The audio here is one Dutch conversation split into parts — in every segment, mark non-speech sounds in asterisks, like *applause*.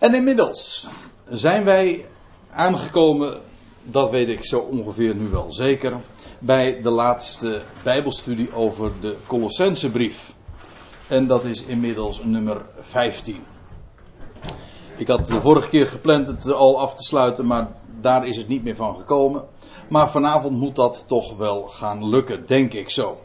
En inmiddels zijn wij aangekomen, dat weet ik zo ongeveer nu wel zeker, bij de laatste Bijbelstudie over de Colossensebrief. En dat is inmiddels nummer 15. Ik had de vorige keer gepland het al af te sluiten, maar daar is het niet meer van gekomen. Maar vanavond moet dat toch wel gaan lukken, denk ik zo.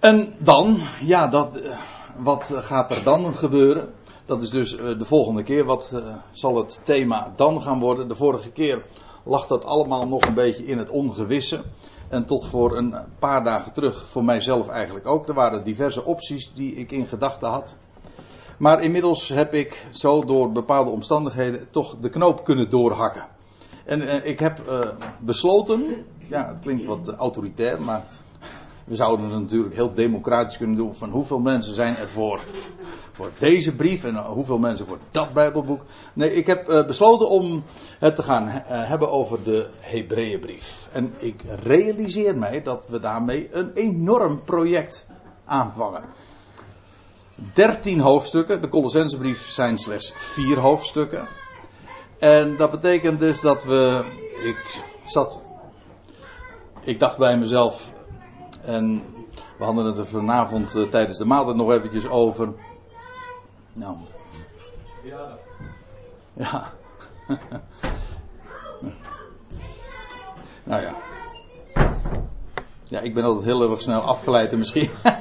En dan, ja, dat, eh, wat gaat er dan gebeuren? Dat is dus eh, de volgende keer. Wat uh, zal het thema dan gaan worden? De vorige keer lag dat allemaal nog een beetje in het ongewisse. En tot voor een paar dagen terug, voor mijzelf eigenlijk ook. Er waren diverse opties die ik in gedachten had. Maar inmiddels heb ik zo door bepaalde omstandigheden toch de knoop kunnen doorhakken. En uh, ik heb besloten, ja, het klinkt wat autoritair, maar we zouden het natuurlijk heel democratisch kunnen doen van hoeveel mensen zijn er voor, voor deze brief en hoeveel mensen voor dat Bijbelboek. Nee, ik heb uh, besloten om het te gaan hebben over de Hebreeënbrief. En ik realiseer mij dat we daarmee een enorm project aanvangen. 13 hoofdstukken. De Colossensebrief zijn slechts 4 hoofdstukken. En dat betekent dus dat we. Ik zat. Ik dacht bij mezelf. En we hadden het er vanavond uh, tijdens de maaltijd nog eventjes over. Nou. Ja. *laughs* Nou ja. Ja, ik ben altijd heel erg snel afgeleid en misschien. *laughs*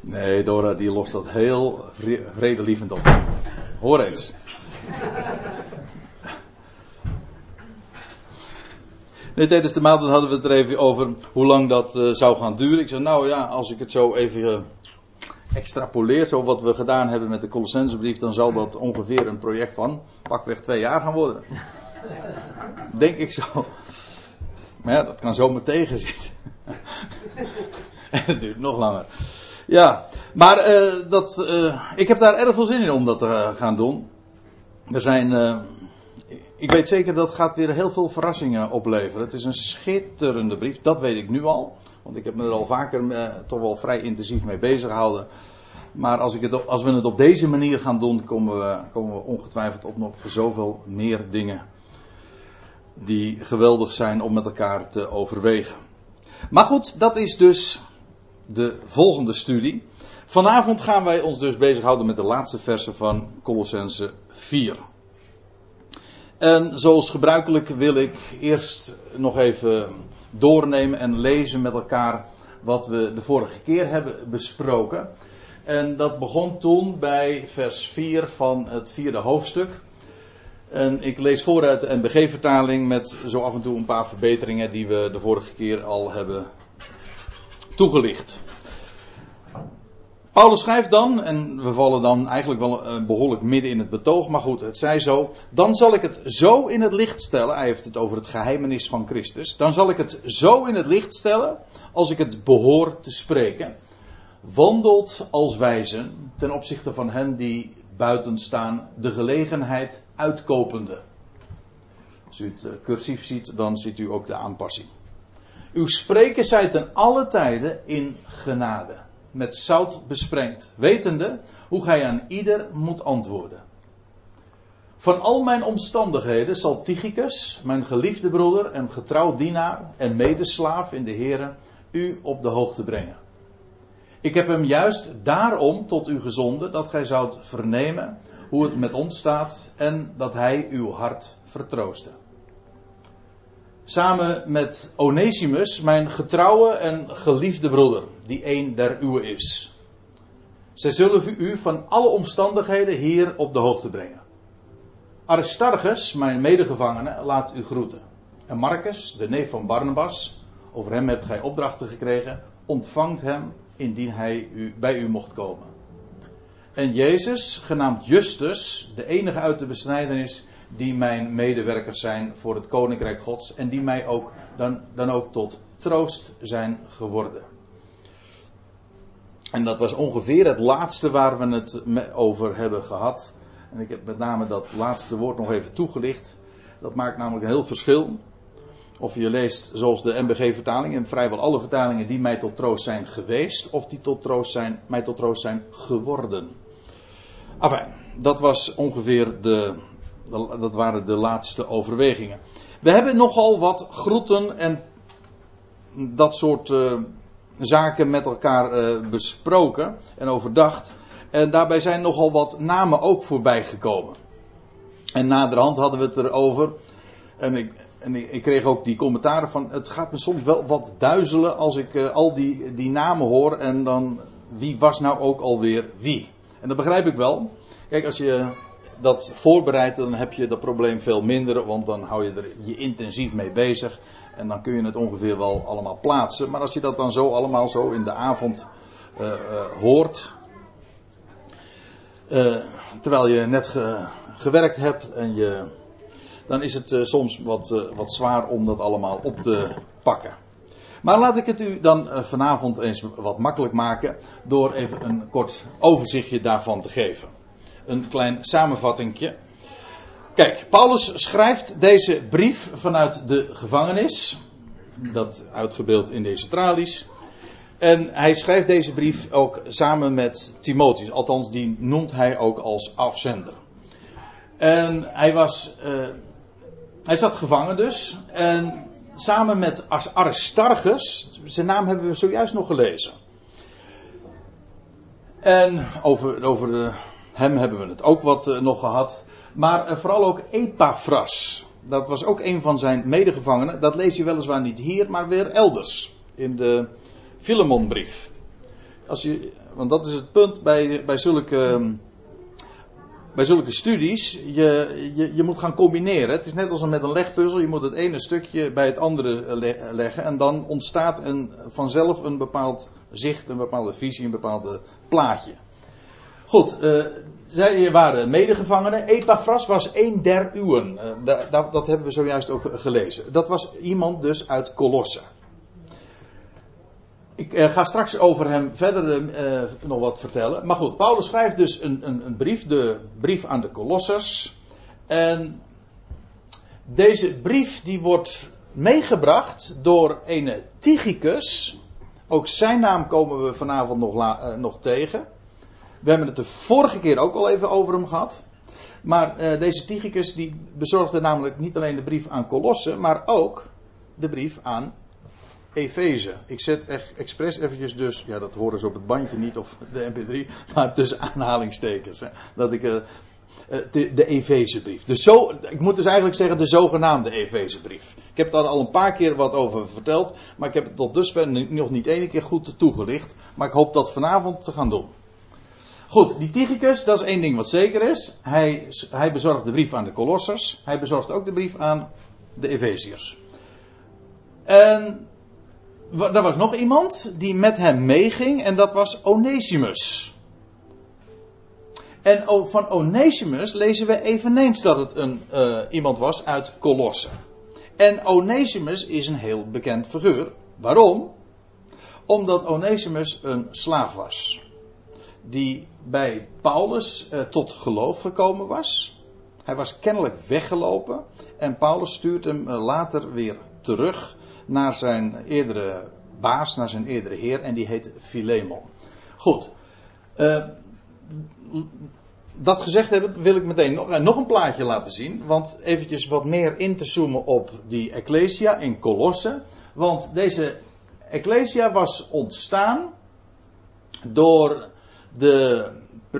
Nee, Dora die lost dat heel vredelievend op. Hoor eens. Nee, tijdens de maaltijd hadden we het er even over hoe lang dat uh, zou gaan duren. Ik zei, nou ja, als ik het zo even uh, extrapoleer, zo wat we gedaan hebben met de Colossensebrief, dan zal dat ongeveer een project van pakweg twee jaar gaan worden. *laughs* Denk ik zo. Maar ja, dat kan zomaar tegenzitten. *laughs* en het duurt nog langer. Ja, maar uh, dat, ik heb daar erg veel zin in om dat te gaan doen. Er zijn, ik weet zeker dat gaat weer heel veel verrassingen opleveren. Het is een schitterende brief, dat weet ik nu al. Want ik heb me er al vaker toch wel vrij intensief mee bezig gehouden. Maar als, ik het, als we het op deze manier gaan doen, komen we, komen we ongetwijfeld op nog zoveel meer dingen. Die geweldig zijn om met elkaar te overwegen. Maar goed, dat is dus de volgende studie. Vanavond gaan wij ons dus bezighouden met de laatste versen van Colossense 4. En zoals gebruikelijk wil ik eerst nog even doornemen en lezen met elkaar wat we de vorige keer hebben besproken. En dat begon toen bij vers 4 van het vierde hoofdstuk. En ik lees vooruit de NBG-vertaling met zo af en toe een paar verbeteringen die we de vorige keer al hebben toegelicht. Paulus schrijft dan, en we vallen dan eigenlijk wel behoorlijk midden in het betoog, maar goed, het zij zo. Dan zal ik het zo in het licht stellen, hij heeft het over het geheimenis van Christus. Dan zal ik het zo in het licht stellen, als ik het behoor te spreken. Wandelt als wijzen ten opzichte van hen die buiten staan, de gelegenheid uitkopende. Als u het cursief ziet, dan ziet u ook de aanpassing. Uw spreken zij ten alle tijden in genade, met zout besprengd, wetende hoe gij aan ieder moet antwoorden. Van al mijn omstandigheden zal Tychicus, mijn geliefde broeder en getrouw dienaar en medeslaaf in de Here, u op de hoogte brengen. Ik heb hem juist daarom tot u gezonden, dat gij zoudt vernemen hoe het met ons staat en dat hij uw hart vertrooste samen met Onesimus, mijn getrouwe en geliefde broeder, die een der uwe is. Zij zullen u van alle omstandigheden hier op de hoogte brengen. Aristarchus, mijn medegevangene, laat u groeten. En Marcus, de neef van Barnabas, over hem hebt gij opdrachten gekregen, ontvangt hem indien hij u, bij u mocht komen. En Jezus, genaamd Justus, de enige uit de besnijdenis, die mijn medewerkers zijn voor het Koninkrijk Gods en die mij ook dan, dan ook tot troost zijn geworden. En dat was ongeveer het laatste waar we het over hebben gehad. En ik heb met name dat laatste woord nog even toegelicht. Dat maakt namelijk een heel verschil. Of je leest zoals de MBG-vertaling en vrijwel alle vertalingen die mij tot troost zijn geweest, of die tot troost zijn, mij tot troost zijn geworden. Enfin, dat was ongeveer de, dat waren de laatste overwegingen. We hebben nogal wat groeten en dat soort uh, zaken met elkaar uh, besproken en overdacht. En daarbij zijn nogal wat namen ook voorbij gekomen. En naderhand hadden we het erover. En ik, en ik, kreeg ook die commentaren van. Het gaat me soms wel wat duizelen als ik uh, al die, die namen hoor. En dan. Wie was nou ook alweer wie? En dat begrijp ik wel. Kijk, als je dat voorbereidt, dan heb je dat probleem veel minder. Want dan hou je er je intensief mee bezig. En dan kun je het ongeveer wel allemaal plaatsen. Maar als je dat dan zo allemaal zo in de avond uh, uh, hoort. Uh, terwijl je net ge, gewerkt hebt en je. Dan is het soms wat, wat zwaar om dat allemaal op te pakken. Maar laat ik het u dan vanavond eens wat makkelijk maken. Door even een kort overzichtje daarvan te geven. Een klein samenvattingje. Kijk, Paulus schrijft deze brief vanuit de gevangenis. Dat uitgebeeld in deze tralies. En hij schrijft deze brief ook samen met Timotheus. Althans, die noemt hij ook als afzender. En hij was. Uh, hij zat gevangen dus. En samen met Aristarchus. Zijn naam hebben we zojuist nog gelezen. En over, over de, hem hebben we het ook wat uh, nog gehad. Maar uh, vooral ook Epaphras. Dat was ook een van zijn medegevangenen. Dat lees je weliswaar niet hier, maar weer elders. In de Filemonbrief. Als je, want dat is het punt bij, bij, zulke, bij zulke studies. Je, je, je moet gaan combineren. Het is net als met een legpuzzel. Je moet het ene stukje bij het andere leggen. En dan ontstaat een, vanzelf een bepaald zicht, een bepaalde visie, een bepaald plaatje. Goed, uh, zij waren medegevangenen. Epaphras was een der uwen. Uh, dat, hebben we zojuist ook gelezen. Dat was iemand dus uit Colosse. Ik uh, ga straks over hem verder nog wat vertellen. Maar goed, Paulus schrijft dus een, een, een brief, de brief aan de Colossers. En deze brief die wordt meegebracht door een Tychicus. Ook zijn naam komen we vanavond nog, nog tegen. We hebben het de vorige keer ook al even over hem gehad. Maar uh, deze Tychicus die bezorgde namelijk niet alleen de brief aan Colosse, maar ook de brief aan Efeze. Ik zet echt expres eventjes dus, ja dat horen ze op het bandje niet of de mp3, *laughs* maar tussen aanhalingstekens. Hè, dat ik uh, de, de Efezebrief. Dus zo, ik moet dus eigenlijk zeggen de zogenaamde Efezebrief. Ik heb daar al een paar keer wat over verteld, maar ik heb het tot dusver nog niet één keer goed toegelicht. Maar ik hoop dat vanavond te gaan doen. Goed, die Tychicus, dat is één ding wat zeker is. Hij, hij de brief aan de Colossers. Hij bezorgt ook de brief aan de Efeziërs. En er was nog iemand die met hem meeging en dat was Onesimus. En van Onesimus lezen we eveneens dat het een, uh, iemand was uit Colosse. En Onesimus is een heel bekend figuur. Waarom? Omdat Onesimus een slaaf was die bij Paulus eh, tot geloof gekomen was. Hij was kennelijk weggelopen en Paulus stuurt hem eh, later weer terug naar zijn eerdere baas, naar zijn eerdere heer en die heet Philemon. Goed. Uh, dat gezegd hebben, wil ik meteen nog, eh, nog een plaatje laten zien. Want eventjes wat meer in te zoomen op die Ecclesia in Colosse. Want deze Ecclesia was ontstaan door de,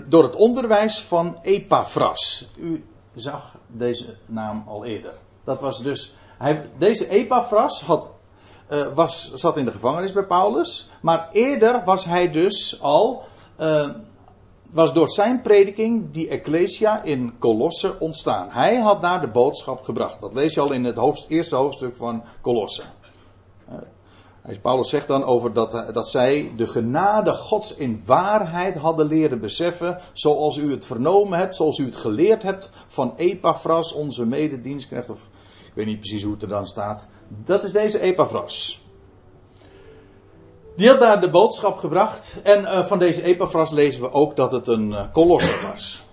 door het onderwijs van Epaphras. U zag deze naam al eerder. Dat was dus, hij, deze Epaphras had, uh, was, zat in de gevangenis bij Paulus, maar eerder was hij dus al, uh, was door zijn prediking die Ecclesia in Colosse ontstaan. Hij had daar de boodschap gebracht. Dat lees je al in het eerste hoofdstuk van Colosse. Uh, Paulus zegt dan over dat, eh, dat zij de genade Gods in waarheid hadden leren beseffen, zoals u het vernomen hebt, zoals u het geleerd hebt van Epaphras, onze mededienstknecht, of ik weet niet precies hoe het er dan staat. Dat is deze Epaphras. Die had daar de boodschap gebracht en uh, van deze Epaphras lezen we ook dat het een uh, was.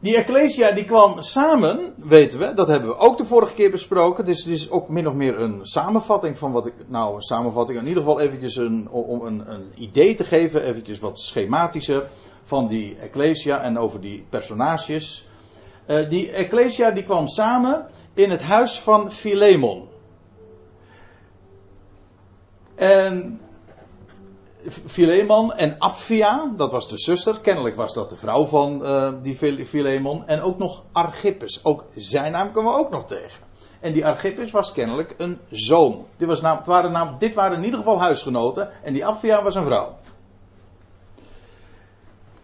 Die Ecclesia die kwam samen, weten we, dat hebben we ook de vorige keer besproken. Dus het is ook min of meer een samenvatting van wat ik, nou samenvatting, in ieder geval eventjes een, om een, een idee te geven, eventjes wat schematischer. van die Ecclesia en over die personages. Uh, die Ecclesia die kwam samen in het huis van Philemon. En Philemon en Apphia, dat was de zuster, kennelijk was dat de vrouw van uh, die Philemon. En ook nog Archippus, ook zijn naam komen we ook nog tegen. En die Archippus was kennelijk een zoon. Dit, was naam, het waren naam, dit waren in ieder geval huisgenoten. En die Apphia was een vrouw.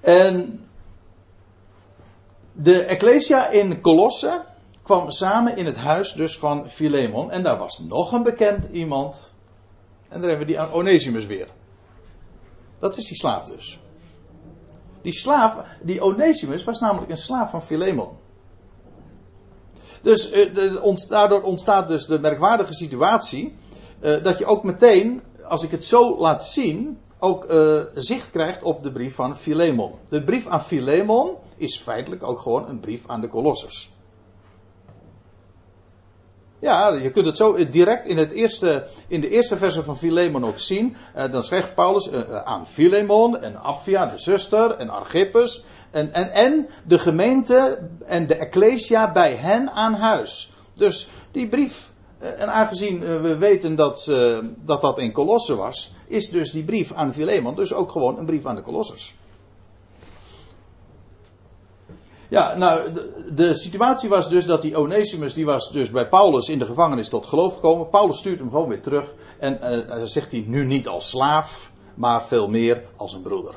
En de Ecclesia in Colosse kwam samen in het huis dus van Philemon. En daar was nog een bekend iemand. En daar hebben we die Onesimus weer. Dat is die slaaf dus. Die slaaf, die Onesimus, was namelijk een slaaf van Philemon. Dus uh, daardoor ontstaat dus de merkwaardige situatie. Uh, dat je ook meteen, als ik het zo laat zien, ook uh, zicht krijgt op de brief van Philemon. De brief aan Philemon is feitelijk ook gewoon een brief aan de Colossers. Ja, je kunt het zo direct in, het eerste, in de eerste verse van Philemon ook zien. Uh, dan schrijft Paulus uh, aan Philemon en Apphia, de zuster, en Archippus. En, en, en de gemeente en de ecclesia bij hen aan huis. Dus die brief, en aangezien we weten dat, dat dat in Colosse was, is dus die brief aan Philemon dus ook gewoon een brief aan de Colossers. Ja, nou, de, de, situatie was dus dat die Onesimus, die was dus bij Paulus in de gevangenis tot geloof gekomen. Paulus stuurt hem gewoon weer terug. En uh, zegt hij nu niet als slaaf, maar veel meer als een broeder.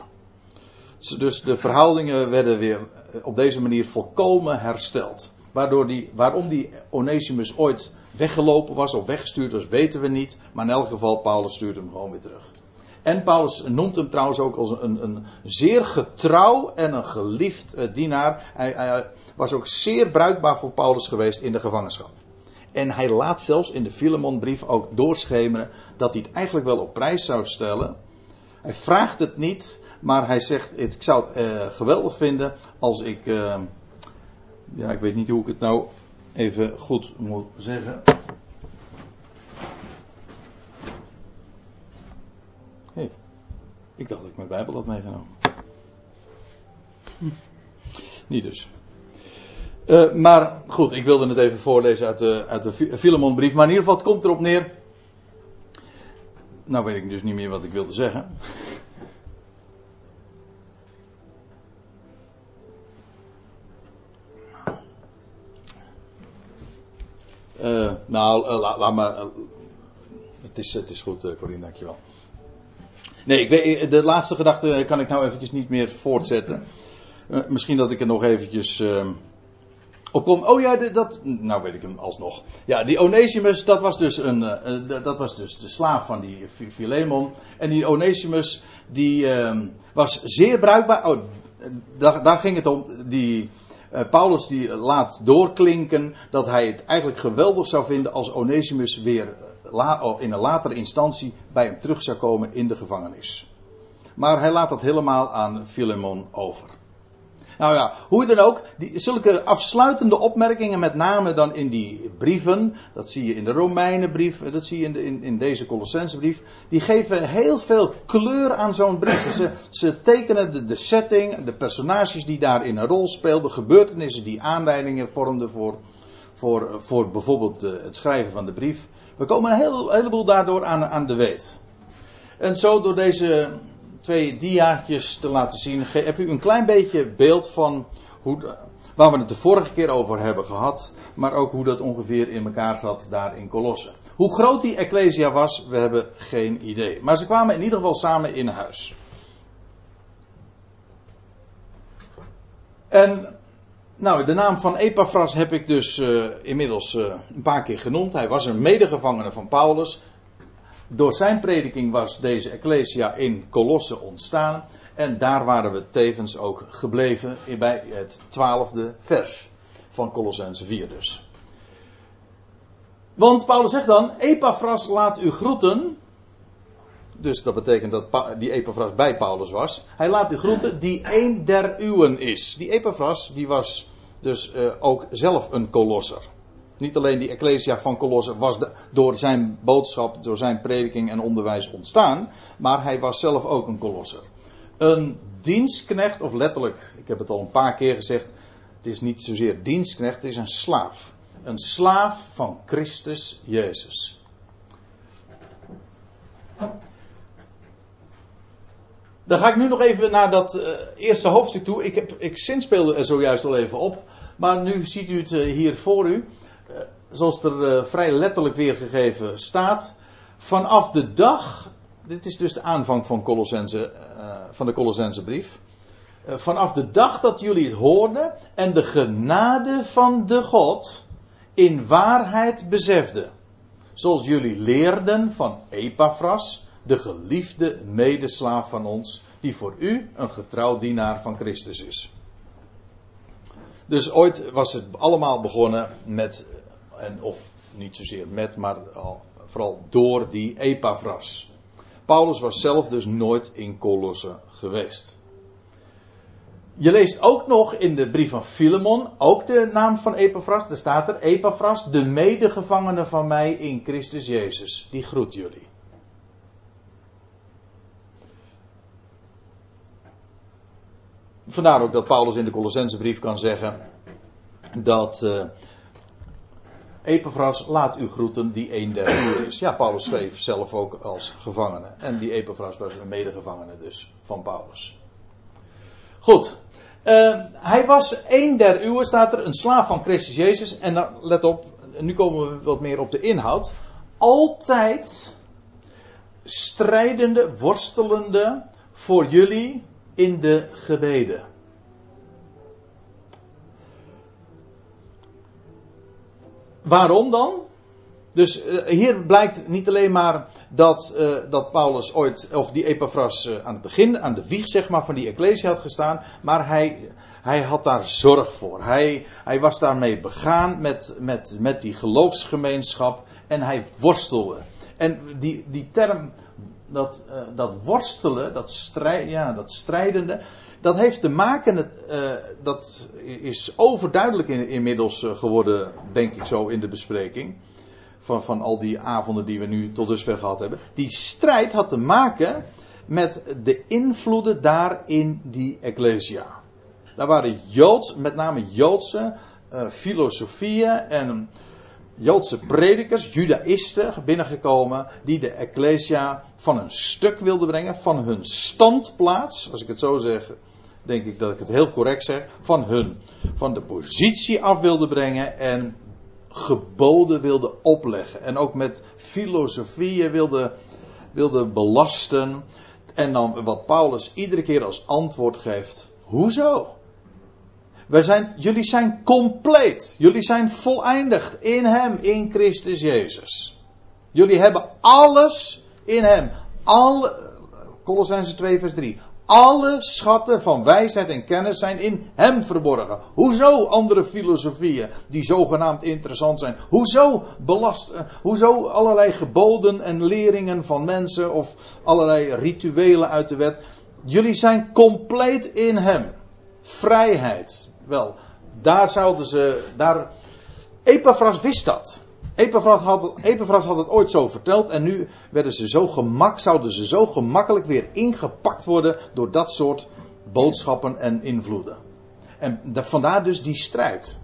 Dus de verhoudingen werden weer eh, op deze manier volkomen hersteld. Waardoor die, waarom die Onesimus ooit weggelopen was of weggestuurd was, weten we niet. Maar in elk geval, Paulus stuurt hem gewoon weer terug. En Paulus noemt hem trouwens ook als een, een zeer getrouw en een geliefd uh, dienaar. Hij, hij, was ook zeer bruikbaar voor Paulus geweest in de gevangenschap. En hij laat zelfs in de Filemonbrief ook doorschemeren dat hij het eigenlijk wel op prijs zou stellen. Hij vraagt het niet, maar hij zegt: Ik zou het uh, geweldig vinden als ik. Uh, ja, ik weet niet hoe ik het nou even goed moet zeggen. Ik dacht dat ik mijn Bijbel had meegenomen. Hm. Niet dus. Uh, maar goed, ik wilde het even voorlezen uit de, uit de Filemonbrief. Maar in ieder geval, het komt erop neer. Nou weet ik dus niet meer wat ik wilde zeggen. Uh, nou, laat, laat maar. het, is, het is goed, Corine, dankjewel. Nee, ik weet, de laatste gedachte kan ik nou eventjes niet meer voortzetten. Uh, misschien dat ik er nog eventjes uh, op kom. Oh ja, dat. Nou weet ik hem alsnog. Ja, die Onesimus, dat was dus, een, uh, dat was dus de slaaf van die Philemon. En die Onesimus, die ehm, was zeer bruikbaar. Oh, daar, daar ging het om. Die. Paulus die laat doorklinken dat hij het eigenlijk geweldig zou vinden als Onesimus weer in een latere instantie bij hem terug zou komen in de gevangenis. Maar hij laat dat helemaal aan Philemon over. Nou ja, hoe dan ook, die, zulke afsluitende opmerkingen, met name dan in die brieven, dat zie je in de Romeinenbrief, dat zie je in, in, deze Colossensebrief, die geven heel veel kleur aan zo'n brief. Ze, ze tekenen de, setting, de personages die daarin een rol speelden, gebeurtenissen die aanleidingen vormden voor, voor, voor bijvoorbeeld het schrijven van de brief. We komen een, heel, heleboel daardoor aan, aan de weet. En zo door deze twee diaatjes te laten zien, heb u een klein beetje beeld van hoe, waar we het de vorige keer over hebben gehad, maar ook hoe dat ongeveer in elkaar zat daar in Colosse. Hoe groot die Ecclesia was, we hebben geen idee. Maar ze kwamen in ieder geval samen in huis. En nou, de naam van Epaphras heb ik dus uh, inmiddels uh, een paar keer genoemd. Hij was een medegevangene van Paulus. Door zijn prediking was deze Ecclesia in Colosse ontstaan. En daar waren we tevens ook gebleven bij het twaalfde vers van Colossense 4 dus. Want Paulus zegt dan, Epaphras laat u groeten. Dus dat betekent dat die Epaphras bij Paulus was. Hij laat u groeten die een der uwen is. Die Epaphras die was dus uh, ook zelf een kolosser. Niet alleen die Ecclesia van Colosse was door zijn boodschap, door zijn prediking en onderwijs ontstaan, maar hij was zelf ook een kolosser. Een dienstknecht, of letterlijk, ik heb het al een paar keer gezegd, het is niet zozeer dienstknecht, het is een slaaf. Een slaaf van Christus Jezus. Dan ga ik nu nog even naar dat uh, eerste hoofdstuk toe. Ik, heb, ik zinspeelde er zojuist al even op. Maar nu ziet u het uh, hier voor u. Uh, zoals er vrij letterlijk weergegeven staat. Vanaf de dag. Dit is dus de aanvang van, Colossense, van de Colossense brief. vanaf de dag dat jullie het hoorden. En de genade van de God. In waarheid beseften. Zoals jullie leerden van Epaphras de geliefde medeslaaf van ons, die voor u een getrouw dienaar van Christus is. Dus ooit was het allemaal begonnen met, en of niet zozeer met, maar vooral door die Epaphras. Paulus was zelf dus nooit in Colosse geweest. Je leest ook nog in de brief van Filemon, ook de naam van Epaphras, daar staat er Epaphras, de medegevangene van mij in Christus Jezus, die groet jullie. Vandaar ook dat Paulus in de Colossensebrief kan zeggen dat uh, Epaphras laat u groeten die een der uur is. Ja, Paulus schreef zelf ook als gevangene. En die Epaphras was een medegevangene dus van Paulus. Goed. Uh, hij was een der uwe, staat er, een slaaf van Christus Jezus. En dan, let op, nu komen we wat meer op de inhoud. Altijd strijdende, worstelende voor jullie in de gebeden. Waarom dan? Dus uh, hier blijkt niet alleen maar dat, uh, dat Paulus ooit, of die Epaphras uh, aan het begin, aan de wieg zeg maar, van die Ecclesia had gestaan, maar hij, hij had daar zorg voor. Hij, hij was daarmee begaan met, met, met die geloofsgemeenschap en hij worstelde. En die, die term dat, uh, dat worstelen, dat, strijd, ja, dat strijdende, dat heeft te maken, uh, dat is overduidelijk in, inmiddels uh, geworden, denk ik zo, in de bespreking. Van, van al die avonden die we nu tot dusver gehad hebben. Die strijd had te maken met de invloeden daar in die Ecclesia. Daar waren Joods, met name Joodse filosofieën en Joodse predikers, judaïsten binnengekomen die de Ecclesia van een stuk wilden brengen, van hun standplaats, als ik het zo zeg, denk ik dat ik het heel correct zeg, van hun, van de positie af wilden brengen en geboden wilden opleggen. En ook met filosofieën wilden, wilden belasten. En dan wat Paulus iedere keer als antwoord geeft. Hoezo? Wij zijn, jullie zijn compleet. Jullie zijn voleindigd in Hem, in Christus Jezus. Jullie hebben alles in Hem. Alle, Colossense 2 vers 3. Alle schatten van wijsheid en kennis zijn in Hem verborgen. Hoezo andere filosofieën die zogenaamd interessant zijn? Hoezo belast, eh, hoezo allerlei geboden en leringen van mensen of allerlei rituelen uit de wet? Jullie zijn compleet in Hem. Vrijheid, wel, daar zouden ze. Daar, Epaphras wist dat. Epaphras had, Epaphras had het ooit zo verteld en nu werden ze zo gemak, zouden ze zo gemakkelijk weer ingepakt worden door dat soort boodschappen en invloeden. En vandaar dus die strijd.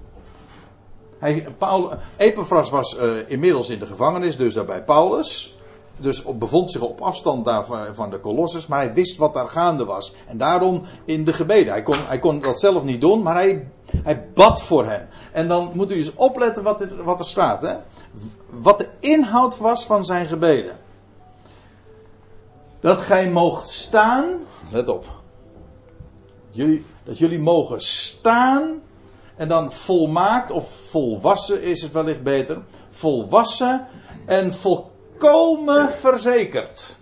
Hij, Paul, Epaphras was uh, inmiddels in de gevangenis, dus daar bij Paulus dus bevond zich op afstand daar van de kolossus, maar hij wist wat daar gaande was. En daarom in de gebeden. Hij kon, hij kon dat zelf niet doen, maar hij, hij bad voor hen. En dan moet u eens opletten wat, wat er staat. Hè? Wat de inhoud was van zijn gebeden. Dat gij moogt staan, let op. Jullie, dat jullie mogen staan en dan volmaakt of volwassen is het wellicht beter. Volwassen en volkomen volkomen verzekerd.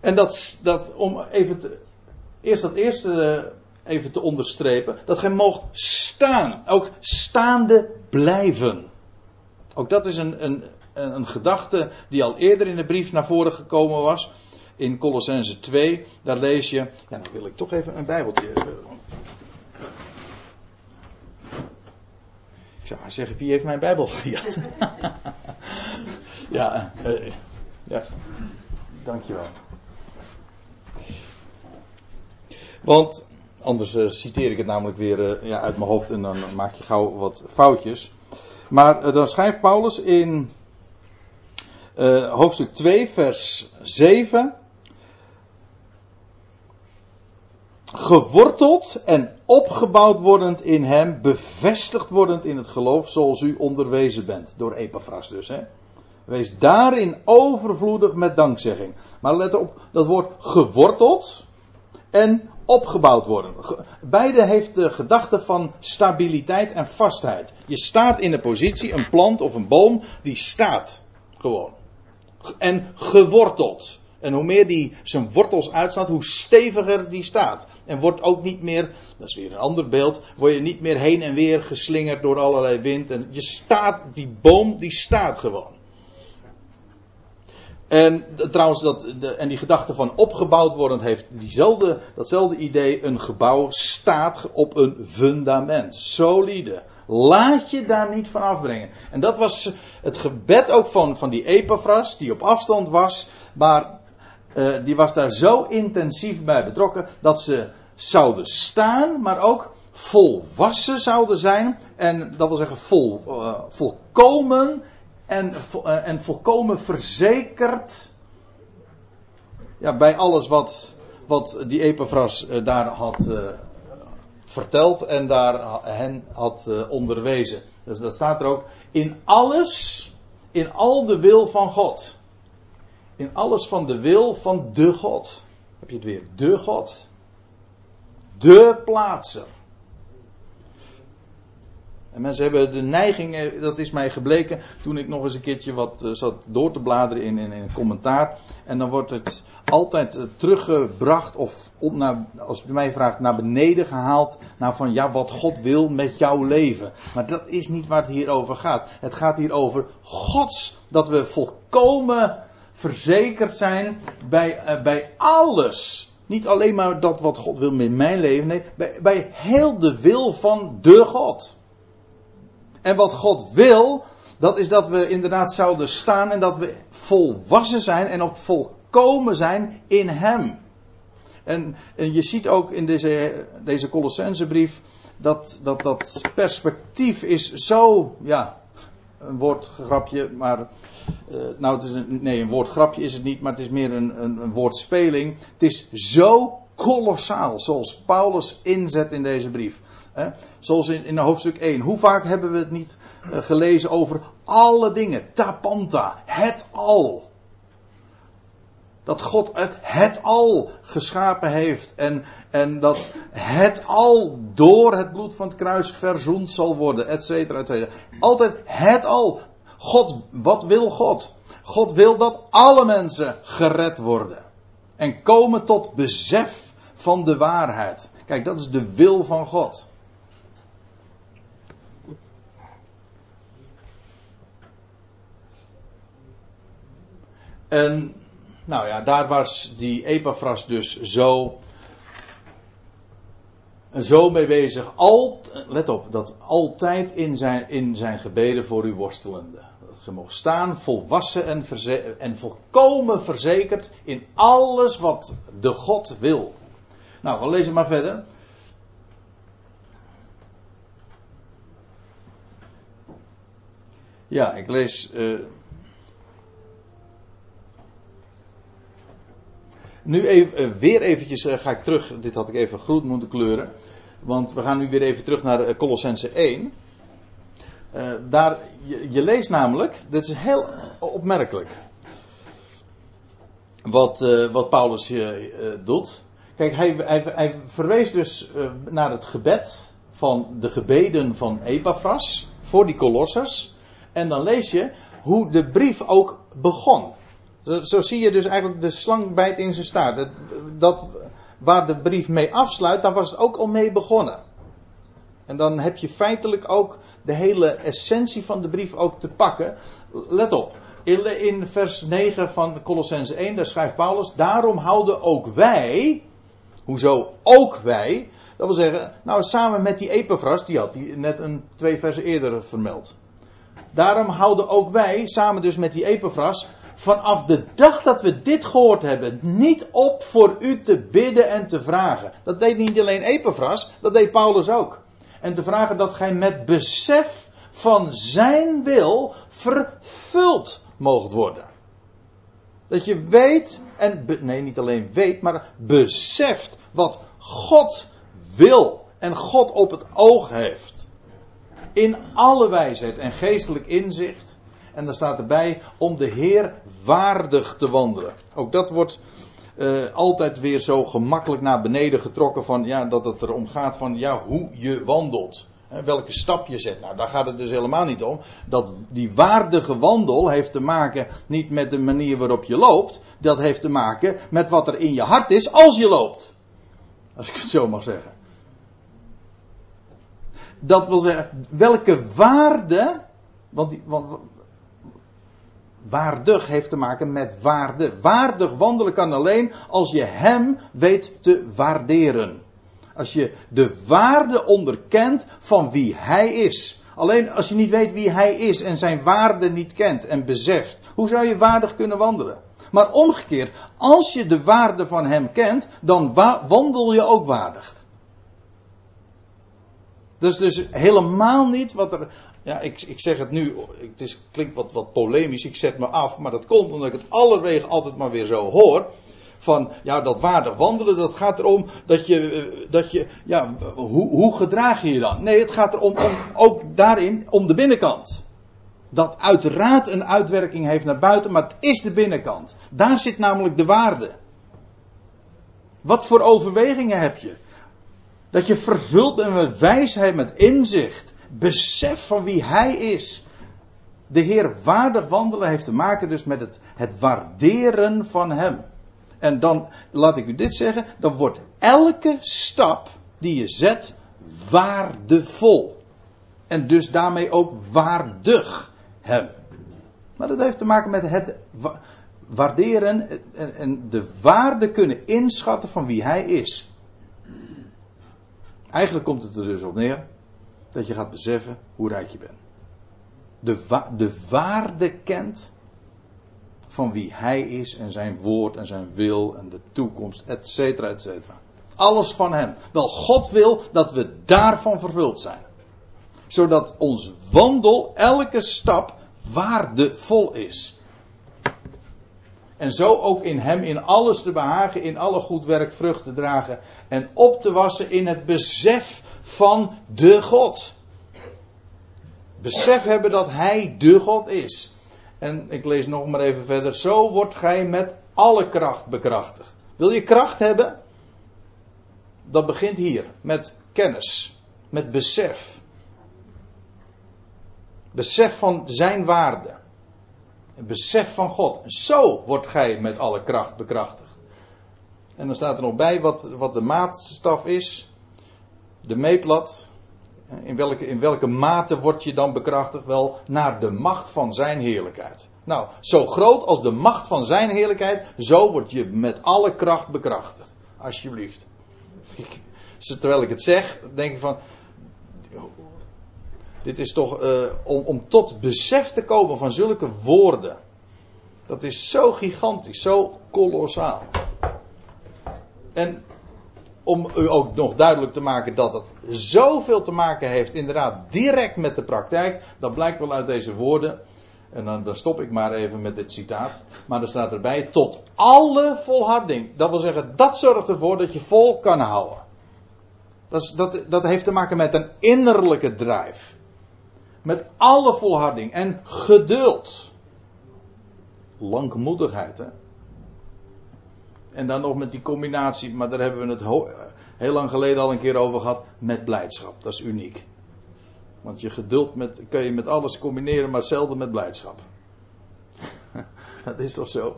En dat, dat om even te, eerst dat eerste even te onderstrepen, dat gij moogt staan, ook staande blijven. Ook dat is een, een, een gedachte die al eerder in de brief naar voren gekomen was. In Colossense 2, daar lees je, ja, dan wil ik toch even een bijbeltje zou zeggen, wie heeft mijn Bijbel gejat? *laughs* ja, uh, Ja, dankjewel. Want anders uh, citeer ik het namelijk weer uh, ja, uit mijn hoofd en dan maak je gauw wat foutjes. Maar uh, dan schrijft Paulus in hoofdstuk 2, vers 7. Geworteld en opgebouwd wordend in hem, bevestigd wordend in het geloof, zoals u onderwezen bent. Door Epaphras dus, hè. Wees daarin overvloedig met dankzegging. Maar let op, dat woord geworteld en opgebouwd worden. Beide heeft de gedachte van stabiliteit en vastheid. Je staat in een positie, een plant of een boom, die staat gewoon. En geworteld. En hoe meer die zijn wortels uitstaat, hoe steviger die staat. En wordt ook niet meer, dat is weer een ander beeld, word je niet meer heen en weer geslingerd door allerlei wind. En je staat, die boom, die staat gewoon. En trouwens, dat, de, en die gedachte van opgebouwd worden heeft diezelfde, datzelfde idee. Een gebouw staat op een fundament. Solide. Laat je daar niet van afbrengen. En dat was het gebed ook van, van die Epaphras, die op afstand was. Maar uh, die was daar zo intensief bij betrokken dat ze zouden staan, maar ook volwassen zouden zijn. En dat wil zeggen vol, uh, volkomen en, uh, en volkomen verzekerd. Ja, bij alles wat, wat die Epaphras daar had verteld en daar hen had onderwezen. Dus dat staat er ook. In alles, in al de wil van God in alles van de wil van de God. Heb je het weer? De God. De plaatser. En mensen hebben de neiging, eh, dat is mij gebleken toen ik nog eens een keertje wat eh, zat door te bladeren in, in, in een commentaar. En dan wordt het altijd eh, teruggebracht of op naar, als je mij vraagt, naar beneden gehaald. Naar van ja, wat God wil met jouw leven. Maar dat is niet waar het hier over gaat. Het gaat hier over Gods, dat we volkomen verzekerd zijn bij, uh, bij alles. Niet alleen maar dat wat God wil met mijn leven, nee, bij, bij heel de wil van de God. En wat God wil, dat is dat we inderdaad zouden staan en dat we volwassen zijn en ook volkomen zijn in Hem. En, en je ziet ook in deze, deze Colossensebrief dat, dat dat perspectief is zo, ja, een woordgrapje, maar uh, nou, het is een, nee, een woordgrapje is het niet, maar het is meer een, een, een woordspeling. Het is zo kolossaal zoals Paulus inzet in deze brief. Zoals in, in hoofdstuk 1. Hoe vaak hebben we het niet uh, gelezen over alle dingen? Tapanta, het al. Dat God het, het al geschapen heeft en, en dat het al door het bloed van het kruis verzoend zal worden, et cetera, et cetera. Altijd het al. God, wat wil God? God wil dat alle mensen gered worden. En komen tot besef van de waarheid. Kijk, dat is de wil van God. En, nou ja, daar was die Epaphras dus zo, zo mee bezig. Alt, let op, dat altijd in zijn, in zijn gebeden voor u worstelende je mocht staan volwassen en, en volkomen verzekerd in alles wat de God wil. Nou, we lezen maar verder. Ja, ik lees. Uh, nu even, uh, weer eventjes uh, ga ik terug. Dit had ik even groen moeten kleuren. Want we gaan nu weer even terug naar Colossense 1. Uh, daar, je, leest namelijk, dit is heel opmerkelijk. Wat, wat Paulus doet. Kijk, hij, hij, hij verwees dus naar het gebed van de gebeden van Epaphras voor die kolossers. En dan lees je hoe de brief ook begon. Zo, zo zie je dus eigenlijk de slang bijt in zijn staart. Dat, dat, waar de brief mee afsluit, daar was het ook al mee begonnen. En dan heb je feitelijk ook de hele essentie van de brief ook te pakken. Let op. In vers 9 van Colossense 1, daar schrijft Paulus: Daarom houden ook wij. Hoezo ook wij? Dat wil zeggen, nou samen met die Epaphras, die had die net een twee versen eerder vermeld. Daarom houden ook wij, samen dus met die Epaphras, vanaf de dag dat we dit gehoord hebben, niet op voor u te bidden en te vragen. Dat deed niet alleen Epaphras, dat deed Paulus ook. En te vragen dat gij met besef van zijn wil vervuld moogt worden. Dat je weet, en nee, niet alleen weet, maar beseft wat God wil en God op het oog heeft. In alle wijsheid en geestelijk inzicht. En dan staat erbij om de Heer waardig te wandelen. Ook dat wordt uh, altijd weer zo gemakkelijk naar beneden getrokken van ja, dat het erom gaat van ja, hoe je wandelt. welke stap je zet. Nou, daar gaat het dus helemaal niet om. Dat die waardige wandel heeft te maken niet met de manier waarop je loopt. Dat heeft te maken met wat er in je hart is als je loopt. Als ik het zo mag zeggen. Dat wil zeggen, welke waarde. Want, die, want waardig heeft te maken met waarde. Waardig wandelen kan alleen als je hem weet te waarderen. Als je de waarde onderkent van wie hij is. Alleen als je niet weet wie hij is en zijn waarde niet kent en beseft, hoe zou je waardig kunnen wandelen? Maar omgekeerd, als je de waarde van hem kent, dan wandel je ook waardig. Dat is dus helemaal niet wat er ja, ik, ik zeg het nu, het is, klinkt wat, wat polemisch, ik zet me af, maar dat komt omdat ik het allerwege altijd maar weer zo hoor. Van, ja, dat waardig wandelen, dat gaat erom dat je, eh, dat je ja, hoe, hoe gedraag je je dan? Nee, het gaat erom, om, ook daarin, om de binnenkant. Dat uiteraard een uitwerking heeft naar buiten, maar het is de binnenkant. Daar zit namelijk de waarde. Wat voor overwegingen heb je? Dat je vervuld bent met wijsheid, met inzicht besef van wie Hij is. De Heer waardig wandelen heeft te maken dus met het, het waarderen van Hem. En dan, laat ik u dit zeggen, dan wordt elke stap die je zet waardevol. En dus daarmee ook waardig Hem. Maar dat heeft te maken met het waarderen en de waarde kunnen inschatten van wie Hij is. Eigenlijk komt het er dus op neer dat je gaat beseffen hoe rijk je bent. De, de waarde kent van wie hij is en zijn woord en zijn wil en de toekomst, et cetera, et cetera. Alles van hem. Wel, God wil dat we daarvan vervuld zijn. Zodat ons wandel, elke stap, waardevol is. En zo ook in hem in alles te behagen, in alle goed werk vrucht te dragen en op te wassen in het besef van de God. Besef hebben dat Hij de God is. En ik lees nog maar even verder. Zo wordt gij met alle kracht bekrachtigd. Wil je kracht hebben? Dat begint hier. Met kennis. Met besef. Besef van zijn waarde. Besef van God. Zo wordt gij met alle kracht bekrachtigd. En dan staat er nog bij wat, wat de maatstaf is. De meetlat. In welke, in welke mate word je dan bekrachtigd? Wel, naar de macht van zijn heerlijkheid. Nou, zo groot als de macht van zijn heerlijkheid, zo word je met alle kracht bekrachtigd. Alsjeblieft. *laughs* terwijl ik het zeg, denk ik van. Dit is toch uh, om, om tot besef te komen van zulke woorden. Dat is zo gigantisch, zo kolossaal. En om u ook nog duidelijk te maken dat het zoveel te maken heeft, inderdaad, direct met de praktijk. Dat blijkt wel uit deze woorden. En dan, dan stop ik maar even met dit citaat. Maar er staat erbij: tot alle volharding. Dat wil zeggen, dat zorgt ervoor dat je vol kan houden. Dat, dat, dat heeft te maken met een innerlijke drijf. Met alle volharding en geduld. Langmoedigheid, hè. En dan nog met die combinatie, maar daar hebben we het heel lang geleden al een keer over gehad, met blijdschap. Dat is uniek. Want je geduld met, kun je met alles combineren, maar zelden met blijdschap. *laughs* dat is toch zo?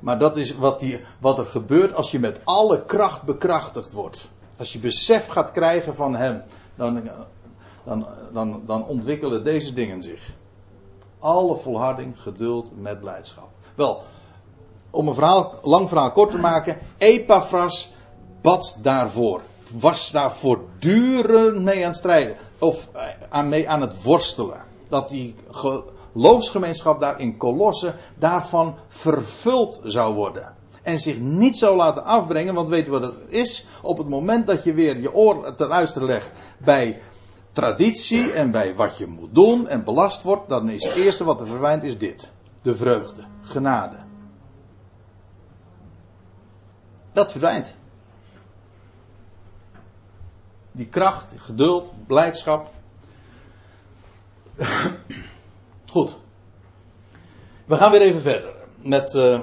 Maar dat is wat, die, wat er gebeurt als je met alle kracht bekrachtigd wordt. Als je besef gaat krijgen van Hem, dan, dan, dan, dan ontwikkelen deze dingen zich. Alle volharding, geduld met blijdschap. Wel, om een verhaal, lang verhaal kort te maken, Epaphras bad daarvoor. Was daar voortdurend mee aan het strijden. Of eh, aan, mee aan het worstelen. Dat hij geloofsgemeenschap daar in Colosse daarvan vervuld zou worden. En zich niet zou laten afbrengen, want weet je wat het is? Op het moment dat je weer je oor te luisteren legt bij traditie en bij wat je moet doen en belast wordt, dan is het eerste wat er verdwijnt is dit. De vreugde, genade. Dat verdwijnt. Die kracht, geduld, blijdschap. Goed. We gaan weer even verder. Met, uh,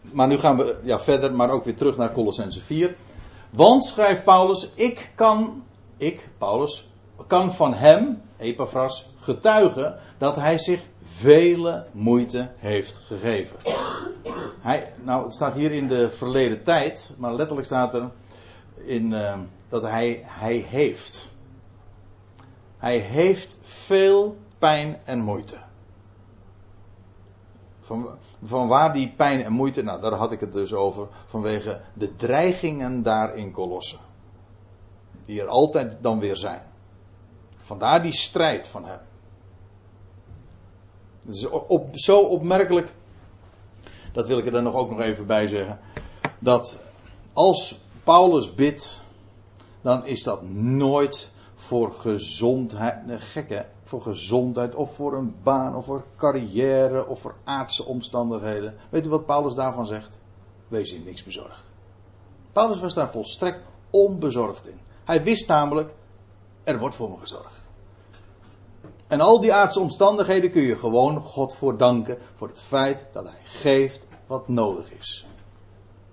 maar nu gaan we ja, verder, maar ook weer terug naar Colossense 4. Want, schrijft Paulus, ik kan, ik, Paulus, kan van hem, Epaphras, getuigen dat hij zich vele moeite heeft gegeven. Hij, nou, het staat hier in de verleden tijd, maar letterlijk staat er in, uh, dat hij, hij heeft. Hij heeft veel pijn en moeite. Van, van waar die pijn en moeite, nou daar had ik het dus over, vanwege de dreigingen daar in Kolossen. Die er altijd dan weer zijn. Vandaar die strijd van hem. Het is op, zo opmerkelijk, dat wil ik er dan nog ook nog even bij zeggen, dat als Paulus bidt, dan is dat nooit voor gezondheid, gekke, voor gezondheid of voor een baan of voor carrière of voor aardse omstandigheden. Weet u wat Paulus daarvan zegt? Wees in niks bezorgd. Paulus was daar volstrekt onbezorgd in. Hij wist namelijk, er wordt voor me gezorgd. En al die aardse omstandigheden kun je gewoon God voor danken voor het feit dat hij geeft wat nodig is.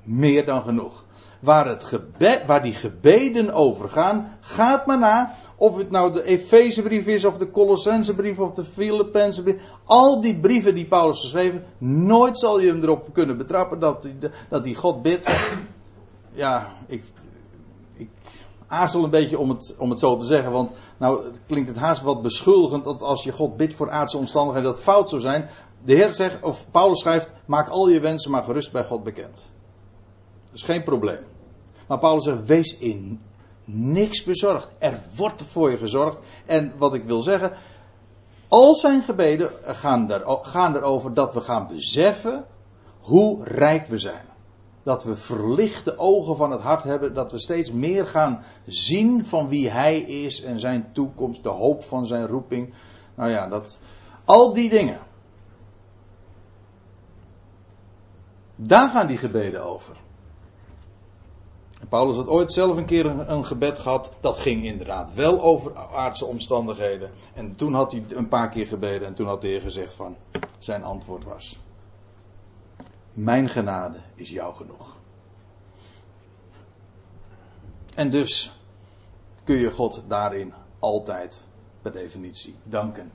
Meer dan genoeg. Waar, het gebed, waar die gebeden over gaan, gaat maar na of het nou de Efezebrief is, of de Colossensebrief, of de Filippense Al die brieven die Paulus geschreven, nooit zal je hem erop kunnen betrappen dat, hij, dat die God bidt. Ja, ik aarzel een beetje om het, om het zo te zeggen, want nou het klinkt het haast wat beschuldigend dat als je God bidt voor aardse omstandigheden dat fout zou zijn. De Heer zegt, of Paulus schrijft, maak al je wensen maar gerust bij God bekend. Dat is geen probleem. Maar Paulus zegt, wees in niks bezorgd. Er wordt voor je gezorgd. En wat ik wil zeggen, al zijn gebeden gaan, er, gaan erover dat we gaan beseffen hoe rijk we zijn. Dat we verlichte ogen van het hart hebben, dat we steeds meer gaan zien van wie Hij is en zijn toekomst, de hoop van zijn roeping. Nou ja, dat, al die dingen. Daar gaan die gebeden over. Paulus had ooit zelf een keer een, gebed gehad. Dat ging inderdaad wel over aardse omstandigheden. En toen had hij een paar keer gebeden. En toen had de Heer gezegd van. Zijn antwoord was. Mijn genade is jou genoeg. En dus kun je God daarin altijd per definitie danken.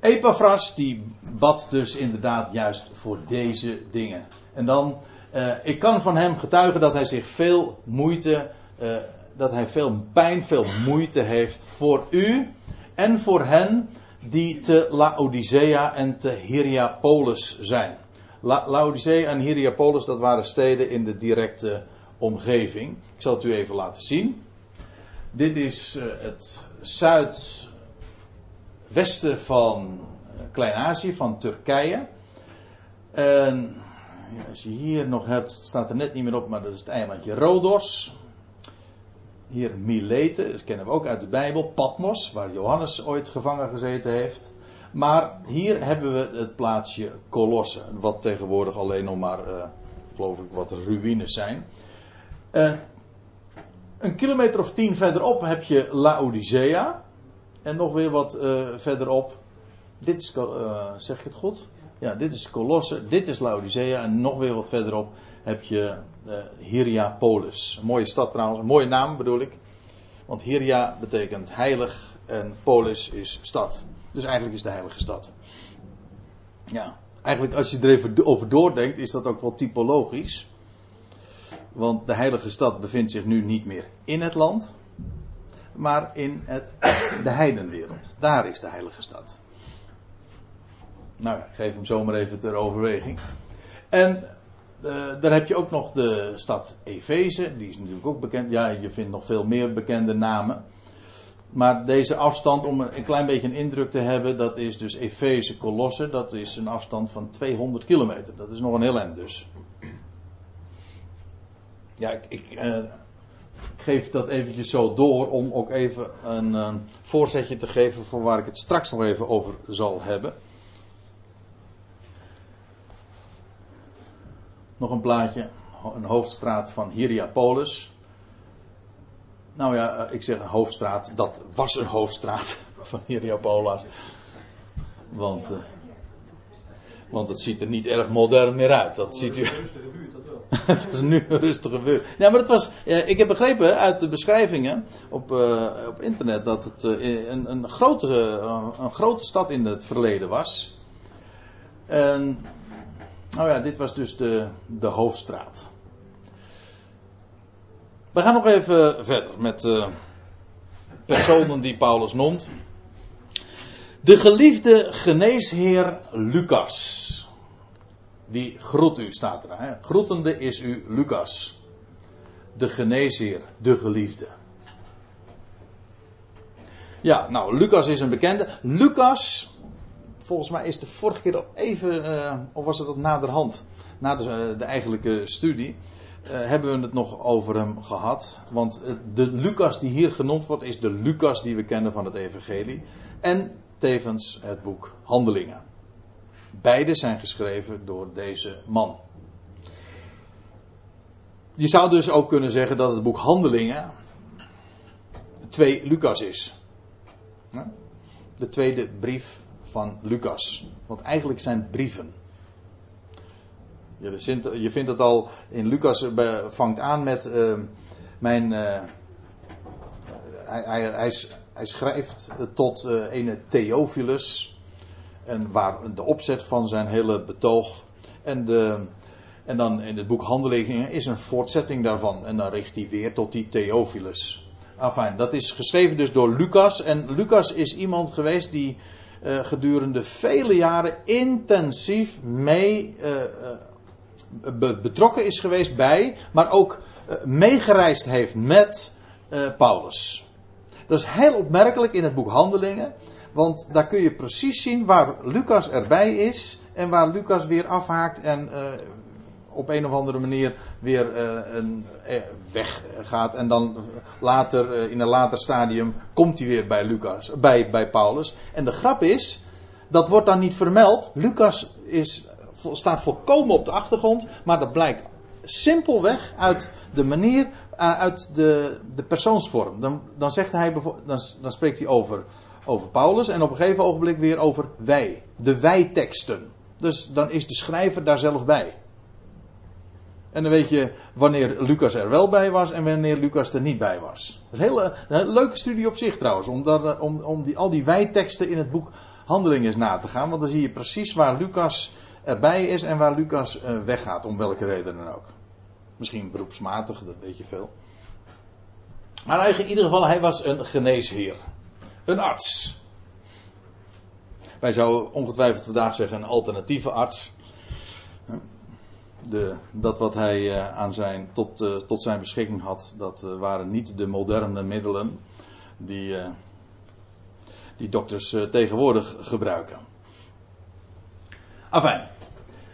Epaphras die bad dus inderdaad juist voor deze dingen. En dan uh, ik kan van hem getuigen dat hij zich veel moeite, uh, dat hij veel pijn, veel moeite heeft voor u en voor hen die te Laodicea en te Hierapolis zijn. La Laodicea en Hierapolis, dat waren steden in de directe omgeving. Ik zal het u even laten zien. Dit is uh, het zuidwesten van Klein-Azië, van Turkije. En als je hier nog hebt, staat er net niet meer op, maar dat is het eilandje Rodos. Hier Milete, dat kennen we ook uit de Bijbel. Patmos, waar Johannes ooit gevangen gezeten heeft. Maar hier hebben we het plaatsje Colosse, wat tegenwoordig alleen nog maar, uh, geloof ik, wat ruïnes zijn. Uh, een kilometer of tien verderop heb je Laodicea. En nog weer wat uh, verderop. Dit is, zeg ik het goed? Ja, dit is Colosse, dit is Laodicea en nog weer wat verderop heb je Hierapolis. Een mooie stad trouwens, een mooie naam bedoel ik. Want Hiria betekent heilig en polis is stad. Dus eigenlijk is de heilige stad. Ja, eigenlijk als je er even over doordenkt is dat ook wel typologisch. Want de heilige stad bevindt zich nu niet meer in het land, maar in het, de heidenwereld. Daar is de heilige stad. Nou, ik geef hem zomaar even ter overweging. En uh, dan heb je ook nog de stad Efeze, die is natuurlijk ook bekend. Ja, je vindt nog veel meer bekende namen. Maar deze afstand, om een klein beetje een indruk te hebben, dat is dus Efeze Colosse. Dat is een afstand van 200 kilometer. Dat is nog een heel eind dus. Ja, ik, ik, eh, geef dat eventjes zo door om ook even een voorzetje te geven voor waar ik het straks nog even over zal hebben. Nog een plaatje, een hoofdstraat van Hierapolis. Nou ja, ik zeg een hoofdstraat, dat was een hoofdstraat *laughs* van Hierapolis. Want, uh, want het ziet er niet erg modern meer uit. Dat ziet u. *laughs* het was nu een rustige buurt. Ja, maar het was. Uh, ik heb begrepen uit de beschrijvingen op, op internet dat het een, een, grote, een grote stad in het verleden was. En. Nou ja, dit was dus de, de hoofdstraat. We gaan nog even verder met personen die Paulus noemt. De geliefde geneesheer Lucas. Die groet u, staat er. Hè? Groetende is u Lucas. De geneesheer, de geliefde. Ja, nou, Lucas is een bekende. Lucas, volgens mij is de vorige keer al even, uh, of was het dat naderhand, na de, uh, de eigenlijke studie, hebben we het nog over hem gehad. Want de Lucas die hier genoemd wordt, is de Lucas die we kennen van het Evangelie. En tevens het boek Handelingen. Beide zijn geschreven door deze man. Je zou dus ook kunnen zeggen dat het boek Handelingen twee Lucas is. De tweede brief van Lucas. Want eigenlijk zijn brieven. Je vindt, het al in Lucas vangt aan met uh, mijn. Uh, hij, hij, hij, schrijft tot uh, ene Theophilus. En waar de opzet van zijn hele betoog. En, de, en dan in het boek Handelingen is een voortzetting daarvan. En dan richt hij weer tot die Theophilus. Enfin, dat is geschreven dus door Lucas. En Lucas is iemand geweest die gedurende vele jaren intensief mee betrokken is geweest bij, maar ook meegereisd heeft met Paulus. Dat is heel opmerkelijk in het boek Handelingen. Want daar kun je precies zien waar Lucas erbij is en waar Lucas weer afhaakt en uh, op een of andere manier weer een, uh, weggaat. En dan later, in een later stadium, komt hij weer bij, Lucas, bij, bij Paulus. En de grap is, dat wordt dan niet vermeld. Lucas is, staat volkomen op de achtergrond, maar dat blijkt simpelweg uit de manier, uit de, de persoonsvorm. Dan, dan, zegt hij, dan, dan spreekt hij over over Paulus en op een gegeven ogenblik weer over wij. De wij-teksten. Dus dan is de schrijver daar zelf bij. En dan weet je wanneer Lucas er wel bij was en wanneer Lucas er niet bij was. Dat is een hele, leuke studie op zich trouwens, om, dat, om, om die, al die wij-teksten in het boek Handelingen eens na te gaan. Want dan zie je precies waar Lucas erbij is en waar Lucas uh, weggaat, om welke reden dan ook. Misschien beroepsmatig, dat weet je veel. Maar in ieder geval, hij was een geneesheer. Een arts. Wij zouden ongetwijfeld vandaag zeggen een alternatieve arts. De, dat wat hij uh, aan zijn, tot, uh, tot zijn beschikking had, dat waren niet de moderne middelen die, die dokters tegenwoordig gebruiken. Afijn.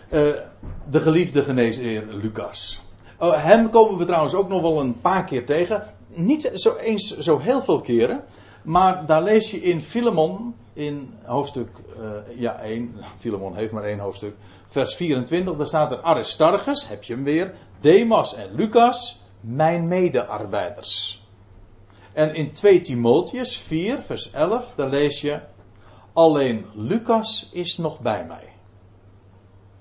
De geliefde geneesheer Lucas. Oh, hem komen we trouwens ook nog wel een paar keer tegen. Niet zo eens zo heel veel keren. Maar daar lees je in Filemon, in hoofdstuk uh, ja, 1, Filemon heeft maar één hoofdstuk, vers 24, daar staat er Aristarchus, heb je hem weer, Demas en Lucas, mijn medearbeiders. En in 2 Timotheus 4, vers 11, daar lees je, alleen Lucas is nog bij mij.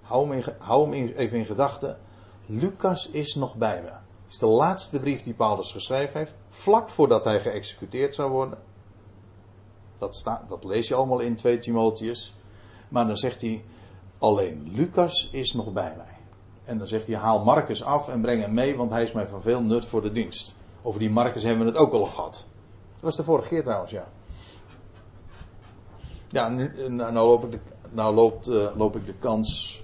Hou hem, in, hou hem even in gedachten, Lucas is nog bij me. Het is de laatste brief die Paulus geschreven heeft, vlak voordat hij geëxecuteerd zou worden. Dat, dat lees je allemaal in 2 Timotheus. Maar dan zegt hij, alleen Lucas is nog bij mij. En dan zegt hij, haal Marcus af en breng hem mee, want hij is mij van veel nut voor de dienst. Over die Marcus hebben we het ook al gehad. Dat was de vorige keer trouwens, ja. Ja, nu, nou, loop ik de, nou loopt, uh, loop ik de kans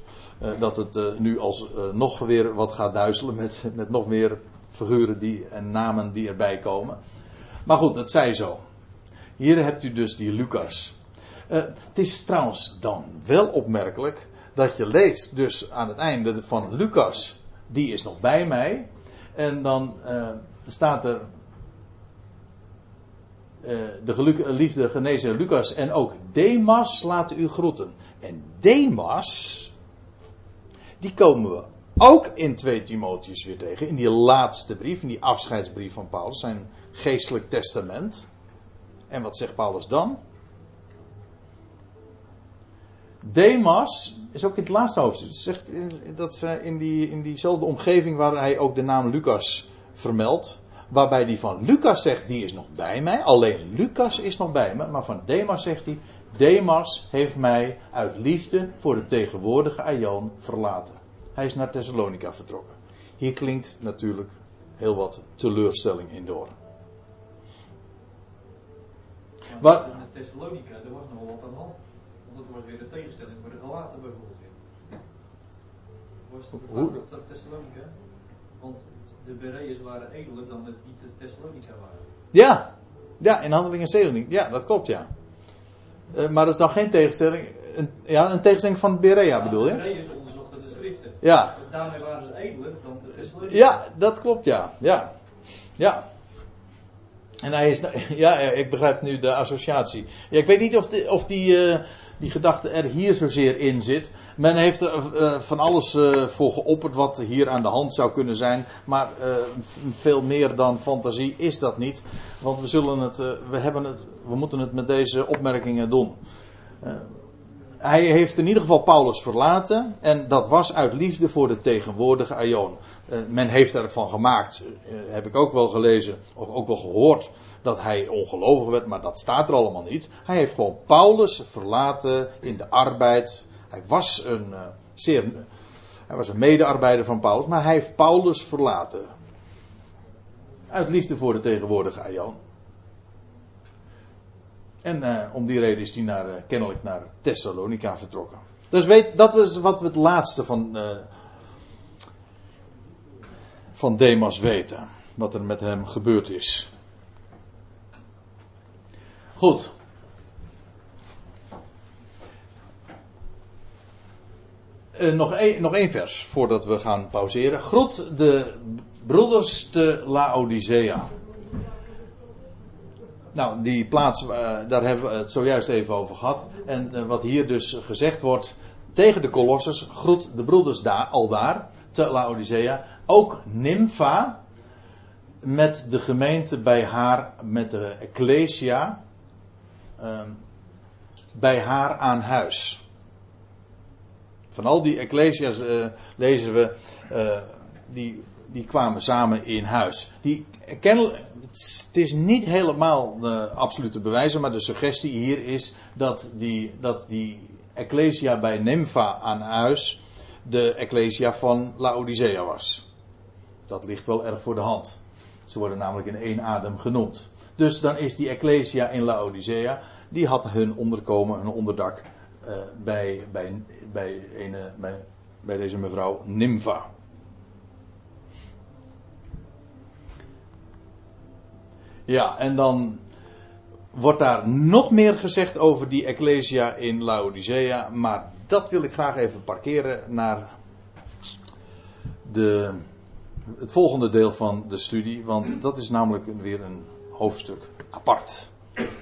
dat het uh, nu als nog weer wat gaat duizelen met, *laughs* met nog meer figuren die, en namen die erbij komen. Maar goed, het zij zo. hier hebt u dus die Lucas. Het is trouwens dan wel opmerkelijk dat je leest dus aan het einde van Lucas, die is nog bij mij. En dan staat er uh, de geliefde genezer Lucas en ook Demas laten u groeten. En Demas, die komen we ook in 2 Timotheus weer tegen, in die laatste brief, in die afscheidsbrief van Paulus, zijn geestelijk testament. En wat zegt Paulus dan? Demas is ook in het laatste hoofdstuk. Zegt dat ze in, die, in diezelfde omgeving waar hij ook de naam Lucas vermeldt. Waarbij hij van Lucas zegt, die is nog bij mij. Alleen Lucas is nog bij me. Maar van Demas zegt hij, Demas heeft mij uit liefde voor de tegenwoordige Aion verlaten. Hij is naar Thessalonica vertrokken. Hier klinkt natuurlijk heel wat teleurstelling in door. Wat? Thessalonica, er was nog wat aan de hand. Want dat was weer de tegenstelling voor de Galaten bijvoorbeeld weer. Was het op Thessalonica? Want de Bereërs waren edeler dan de, die de Thessalonica waren. Ja, ja, in handelingen 17. Ja, dat klopt ja. Uh, maar dat is dan geen tegenstelling. Een, ja, een tegenstelling van Berea ja, bedoel je? Bereërs onderzochten de schriften. Ja. Daarmee waren ze edeler dan de Thessalonica. Ja, dat klopt ja. Ja. Ja. En hij is, *laughs* ja, ik begrijp nu de associatie. Ja, ik weet niet of, de, of die, uh, die gedachte er hier zozeer in zit. Men heeft er uh, van alles uh, voor geopperd wat hier aan de hand zou kunnen zijn. Maar veel meer dan fantasie is dat niet. Want we, zullen het, we, hebben het, we moeten het met deze opmerkingen doen. hij heeft in ieder geval Paulus verlaten. En dat was uit liefde voor de tegenwoordige Aion. Men heeft ervan gemaakt, heb ik ook wel gelezen, of ook wel gehoord, dat hij ongelovig werd, maar dat staat er allemaal niet. Hij heeft gewoon Paulus verlaten in de arbeid. Hij was een uh, zeer, hij was een medearbeider van Paulus, maar hij heeft Paulus verlaten. Uit liefde voor de tegenwoordige Aion. En om die reden is hij naar, kennelijk naar Thessalonica vertrokken. Dus weet, dat is wat we het laatste van van Demas weten. Wat er met hem gebeurd is. Goed. Uh, nog, één, nog één vers voordat we gaan pauzeren. Groet de broeders te Laodicea. Nou, die plaats, uh, daar hebben we het zojuist even over gehad. En uh, wat hier dus gezegd wordt tegen de Colossus, groet de broeders daar, al daar, te Laodicea. Ook Nympha met de gemeente bij haar, met de Ecclesia, uh, bij haar aan huis. Van al die Ecclesia's uh, lezen we, uh, die, die kwamen samen in huis. Die, het is niet helemaal de absolute bewijzen, maar de suggestie hier is dat die, dat die Ecclesia bij Nympha aan huis de Ecclesia van Laodicea was. Dat ligt wel erg voor de hand. Ze worden namelijk in één adem genoemd. Dus dan is die Ecclesia in Laodicea, die had hun onderkomen, hun onderdak uh, bij, bij, bij, bij, deze mevrouw Nympha. Ja, en dan wordt daar nog meer gezegd over die Ecclesia in Laodicea, maar dat wil ik graag even parkeren naar de, het volgende deel van de studie, want dat is namelijk weer een hoofdstuk apart.